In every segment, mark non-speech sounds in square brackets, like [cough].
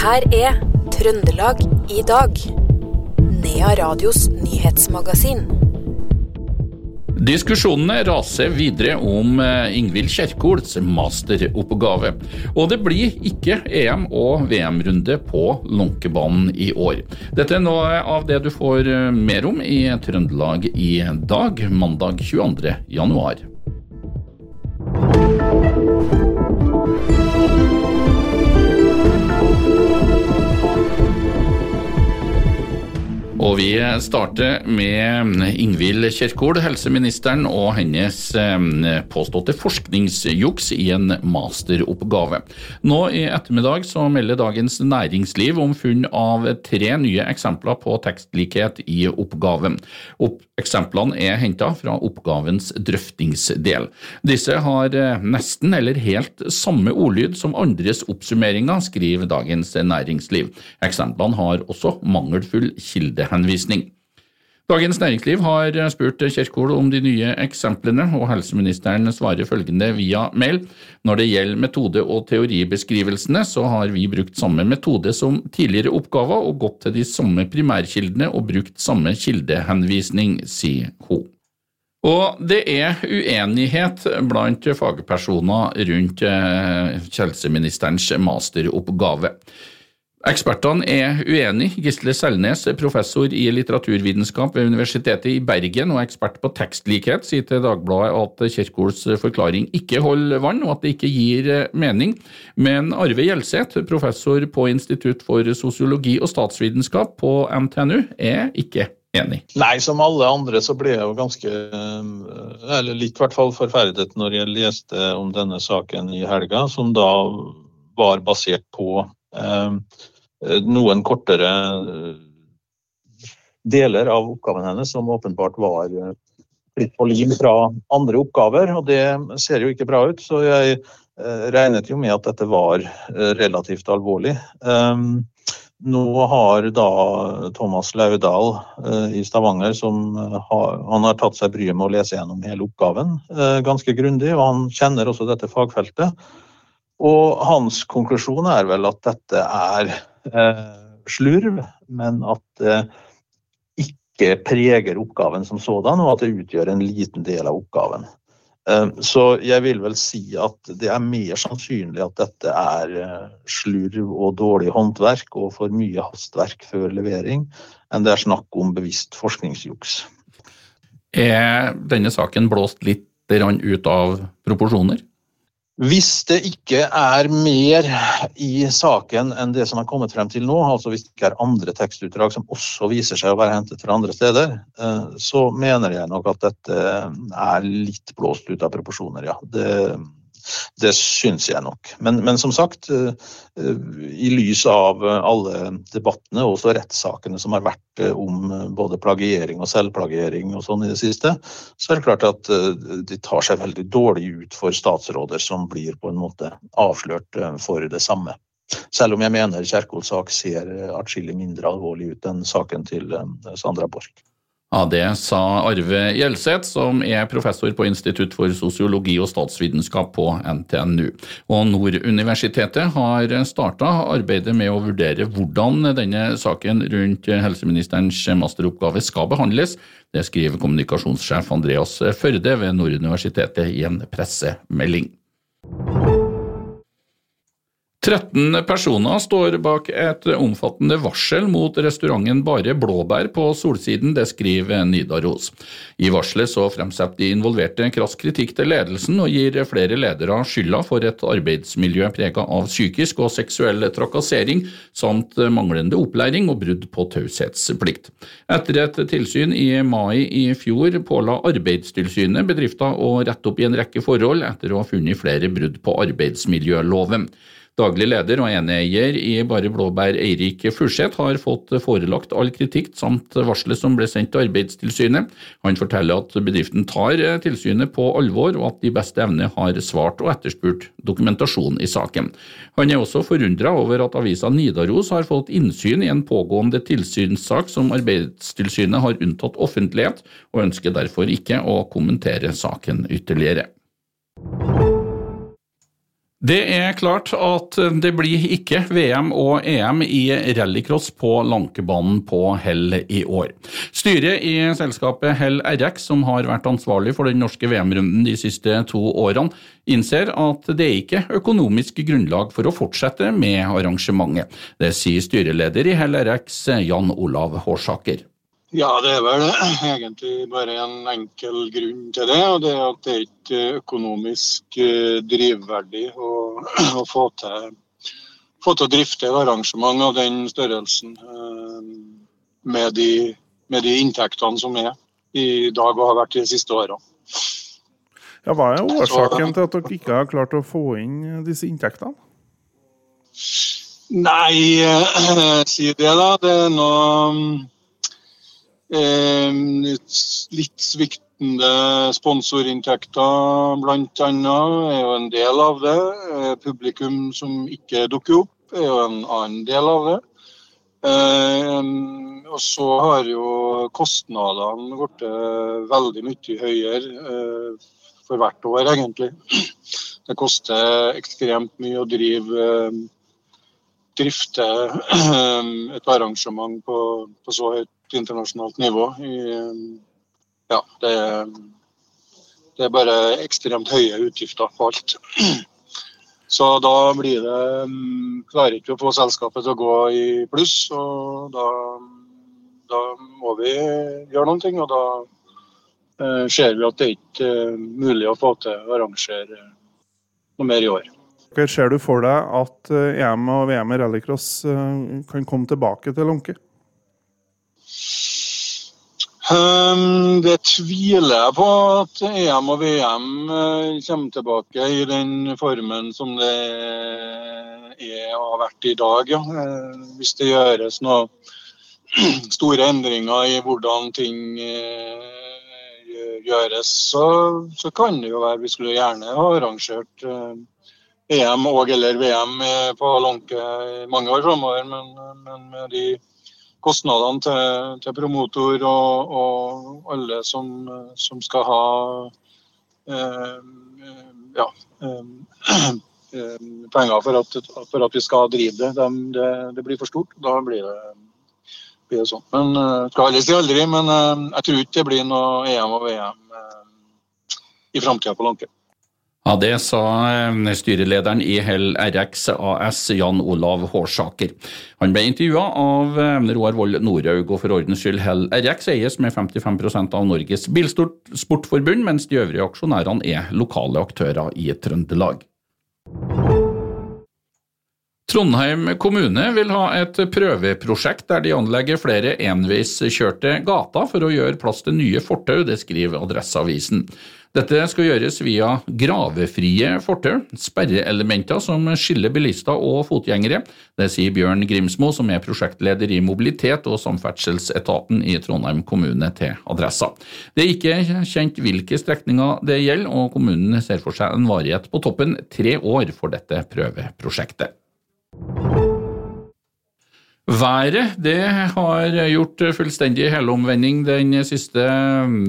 her er Trøndelag i dag. Nea Radios nyhetsmagasin. Diskusjonene raser videre om eh, Ingvild Kjerkols masteroppgave. Og det blir ikke EM- og VM-runde på Lånkebanen i år. Dette er noe av det du får eh, mer om i Trøndelag i dag, mandag 22. januar. Og vi starter med Ingvild Kjerkol, helseministeren, og hennes påståtte forskningsjuks i en masteroppgave. Nå i ettermiddag så melder Dagens Næringsliv om funn av tre nye eksempler på tekstlikhet i oppgaven. Opp eksemplene er henta fra oppgavens drøftingsdel. Disse har eh, nesten eller helt samme ordlyd som andres oppsummeringer, skriver Dagens Næringsliv. Eksemplene har også mangelfull kilde henvisning. Dagens Næringsliv har spurt Kjerkol om de nye eksemplene, og helseministeren svarer følgende via mail. Når det gjelder metode- og teoribeskrivelsene, så har vi brukt samme metode som tidligere oppgaver og gått til de samme primærkildene og brukt samme kildehenvisning, sier hun. Og det er uenighet blant fagpersoner rundt eh, helseministerens masteroppgave. Ekspertene er uenige. Gisle Selnes, professor i litteraturvitenskap ved Universitetet i Bergen og ekspert på tekstlikhet, sier til Dagbladet at Kjerkols forklaring ikke holder vann, og at det ikke gir mening. Men Arve Gjelseth, professor på Institutt for sosiologi og statsvitenskap på NTNU, er ikke enig. Nei, som alle andre så ble jeg jo ganske Eller litt i hvert fall forferdet når jeg leste om denne saken i helga, som da var basert på Eh, noen kortere eh, deler av oppgaven hennes som åpenbart var fritt på lim fra andre oppgaver, og det ser jo ikke bra ut. Så jeg eh, regnet jo med at dette var relativt alvorlig. Nå har da Thomas Laudal i Stavanger, som har, han har tatt seg bryet med å lese gjennom hele oppgaven ganske grundig, og han kjenner også dette fagfeltet. Og hans konklusjon er vel at dette er eh, slurv, men at det ikke preger oppgaven som sådan, og at det utgjør en liten del av oppgaven. Eh, så jeg vil vel si at det er mer sannsynlig at dette er eh, slurv og dårlig håndverk og for mye hastverk før levering, enn det er snakk om bevisst forskningsjuks. Er denne saken blåst litt ut av proporsjoner? Hvis det ikke er mer i saken enn det som har kommet frem til nå, altså hvis det ikke er andre tekstutdrag som også viser seg å være hentet fra andre steder, eh, så mener jeg nok at dette er litt blåst ut av proporsjoner, ja. Det, det syns jeg nok. Men, men, som sagt, eh, i lys av alle debattene og også rettssakene som har vært eh, om både plagiering og selvplagiering og sånn i det siste, så er det klart at eh, de tar seg veldig dårlig ut for statsråder som blir på en måte avslørt for det samme. Selv om jeg mener Kjerkols sak ser atskillig mindre alvorlig ut enn saken til Sandra Borch. Ja, Det sa Arve Gjelseth, som er professor på Institutt for sosiologi og statsvitenskap på NTNU. Og Nord universitetet har starta arbeidet med å vurdere hvordan denne saken rundt helseministerens masteroppgave skal behandles. Det skriver kommunikasjonssjef Andreas Førde ved Nord universitetet i en pressemelding. 13 personer står bak et omfattende varsel mot restauranten Bare blåbær på Solsiden, det skriver Nidaros. I varselet så fremsetter de involverte krass kritikk til ledelsen og gir flere ledere skylda for et arbeidsmiljø prega av psykisk og seksuell trakassering, samt manglende opplæring og brudd på taushetsplikt. Etter et tilsyn i mai i fjor påla Arbeidstilsynet bedrifter å rette opp i en rekke forhold etter å ha funnet flere brudd på arbeidsmiljøloven. Daglig leder og eneeier i Bare Blåbær, Eirik Furseth, har fått forelagt all kritikk samt varselet som ble sendt til Arbeidstilsynet. Han forteller at bedriften tar tilsynet på alvor, og at de beste evne har svart og etterspurt dokumentasjon i saken. Han er også forundra over at avisa Nidaros har fått innsyn i en pågående tilsynssak som Arbeidstilsynet har unntatt offentlighet, og ønsker derfor ikke å kommentere saken ytterligere. Det er klart at det blir ikke VM og EM i rallycross på Lankebanen på Hell i år. Styret i selskapet Hell RX, som har vært ansvarlig for den norske VM-runden de siste to årene, innser at det er ikke økonomisk grunnlag for å fortsette med arrangementet. Det sier styreleder i Hell RX, Jan Olav Hårsaker. Ja, det er vel egentlig bare en enkel grunn til det. og Det er at det er ikke økonomisk eh, drivverdig å, [clears throat] å få, til, få, til, å drifte et arrangement av den størrelsen eh, med de, med de, inntektene som er i dag og har vært de siste årene. Ja, hva er årsaken til at dere ikke har klart å få inn disse inntektene? Nei, eh, [clears throat] si det, da. Det er noe litt sviktende sponsorinntekter bl.a. er jo en del av det. Eh, publikum som ikke dukker opp, er jo en annen del av det. Eh, og så har jo kostnadene blitt veldig mye høyere for hvert år, egentlig. Det koster ekstremt mye å drive drifte et arrangement på, på så høyt internasjonalt nivå. ja, det, det, er bare ekstremt høye utgifter på alt. [clears throat] Så da blir det mm, Klarer ikke å få selskapet til å gå i pluss, og da, da må vi gjøre noen ting. Og da eh, ser vi at det ikke er mulig å få til å arrangere noe mer i år. Ser du for deg at eh, EM og VM i rallycross eh, kan komme tilbake til Lånke? Um, det tviler jeg på at EM og VM uh, kommer tilbake i den formen som det er og har vært i dag. Ja. Uh, hvis det gjøres noen [clears throat] store endringer i hvordan ting uh, gjøres, så, så, kan det jo være Vi skulle gjerne ha arrangert EM og eller VM på Lånke i mange år framover, men, men med de kostnadene til, til promotor og, og, alle som, som skal ha eh, ja, eh, [clears throat] penger for at, for at, vi skal drive det. De, det. det. blir for stort. Da blir det, blir det sånn. Men uh, skal aldri si aldri, men uh, jeg tror ikke det blir noe EM og VM uh, i framtida på Lanke. Ja, Det sa eh, styrelederen i Hell RX AS, Jan Olav Hårsaker. Han ble intervjua av eh, Roar Vold Nordhaug, og for ordens skyld Hell RX eies med 55% av Norges Bilsportforbund, mens de øvrige aksjonærene er lokale aktører i Trøndelag. Trondheim kommune vil ha et prøveprosjekt der de anlegger flere enveiskjørte gater for å gjøre plass til nye fortau, det skriver Adresseavisen. Dette skal gjøres via gravefrie fortau, sperreelementer som skiller bilister og fotgjengere. Det sier Bjørn Grimsmo, som er prosjektleder i mobilitet og samferdselsetaten i Trondheim kommune til Adressa. Det er ikke kjent hvilke strekninger det gjelder, og kommunen ser for seg en varighet på toppen tre år for dette prøveprosjektet. Været det har gjort fullstendig helomvending den siste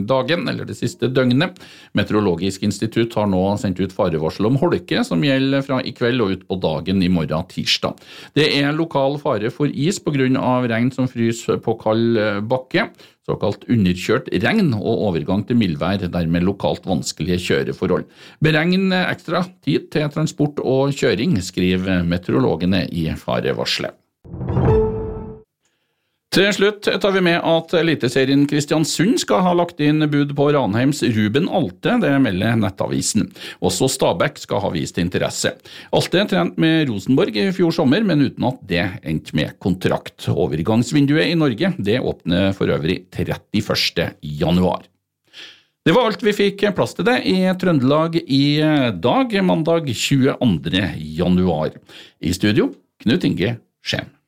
dagen, eller det siste døgnet. Meteorologisk institutt har nå sendt ut farevarsel om holke, som gjelder fra i kveld og ut på dagen i morgen tirsdag. Det er lokal fare for is pga. regn som fryser på kald bakke. Såkalt underkjørt regn og overgang til mildvær, dermed lokalt vanskelige kjøreforhold. Beregn ekstra tid til transport og kjøring, skriver meteorologene i farevarselet. Til slutt tar vi med at Eliteserien Kristiansund skal ha lagt inn bud på Ranheims Ruben Alte, det melder Nettavisen. Også Stabæk skal ha vist interesse. Alte trente med Rosenborg i fjor sommer, men uten at det endte med kontrakt. Overgangsvinduet i Norge det åpner for øvrig 31. januar. Det var alt vi fikk plass til det i Trøndelag i dag, mandag 22. januar. I studio, Knut Inge Skjem.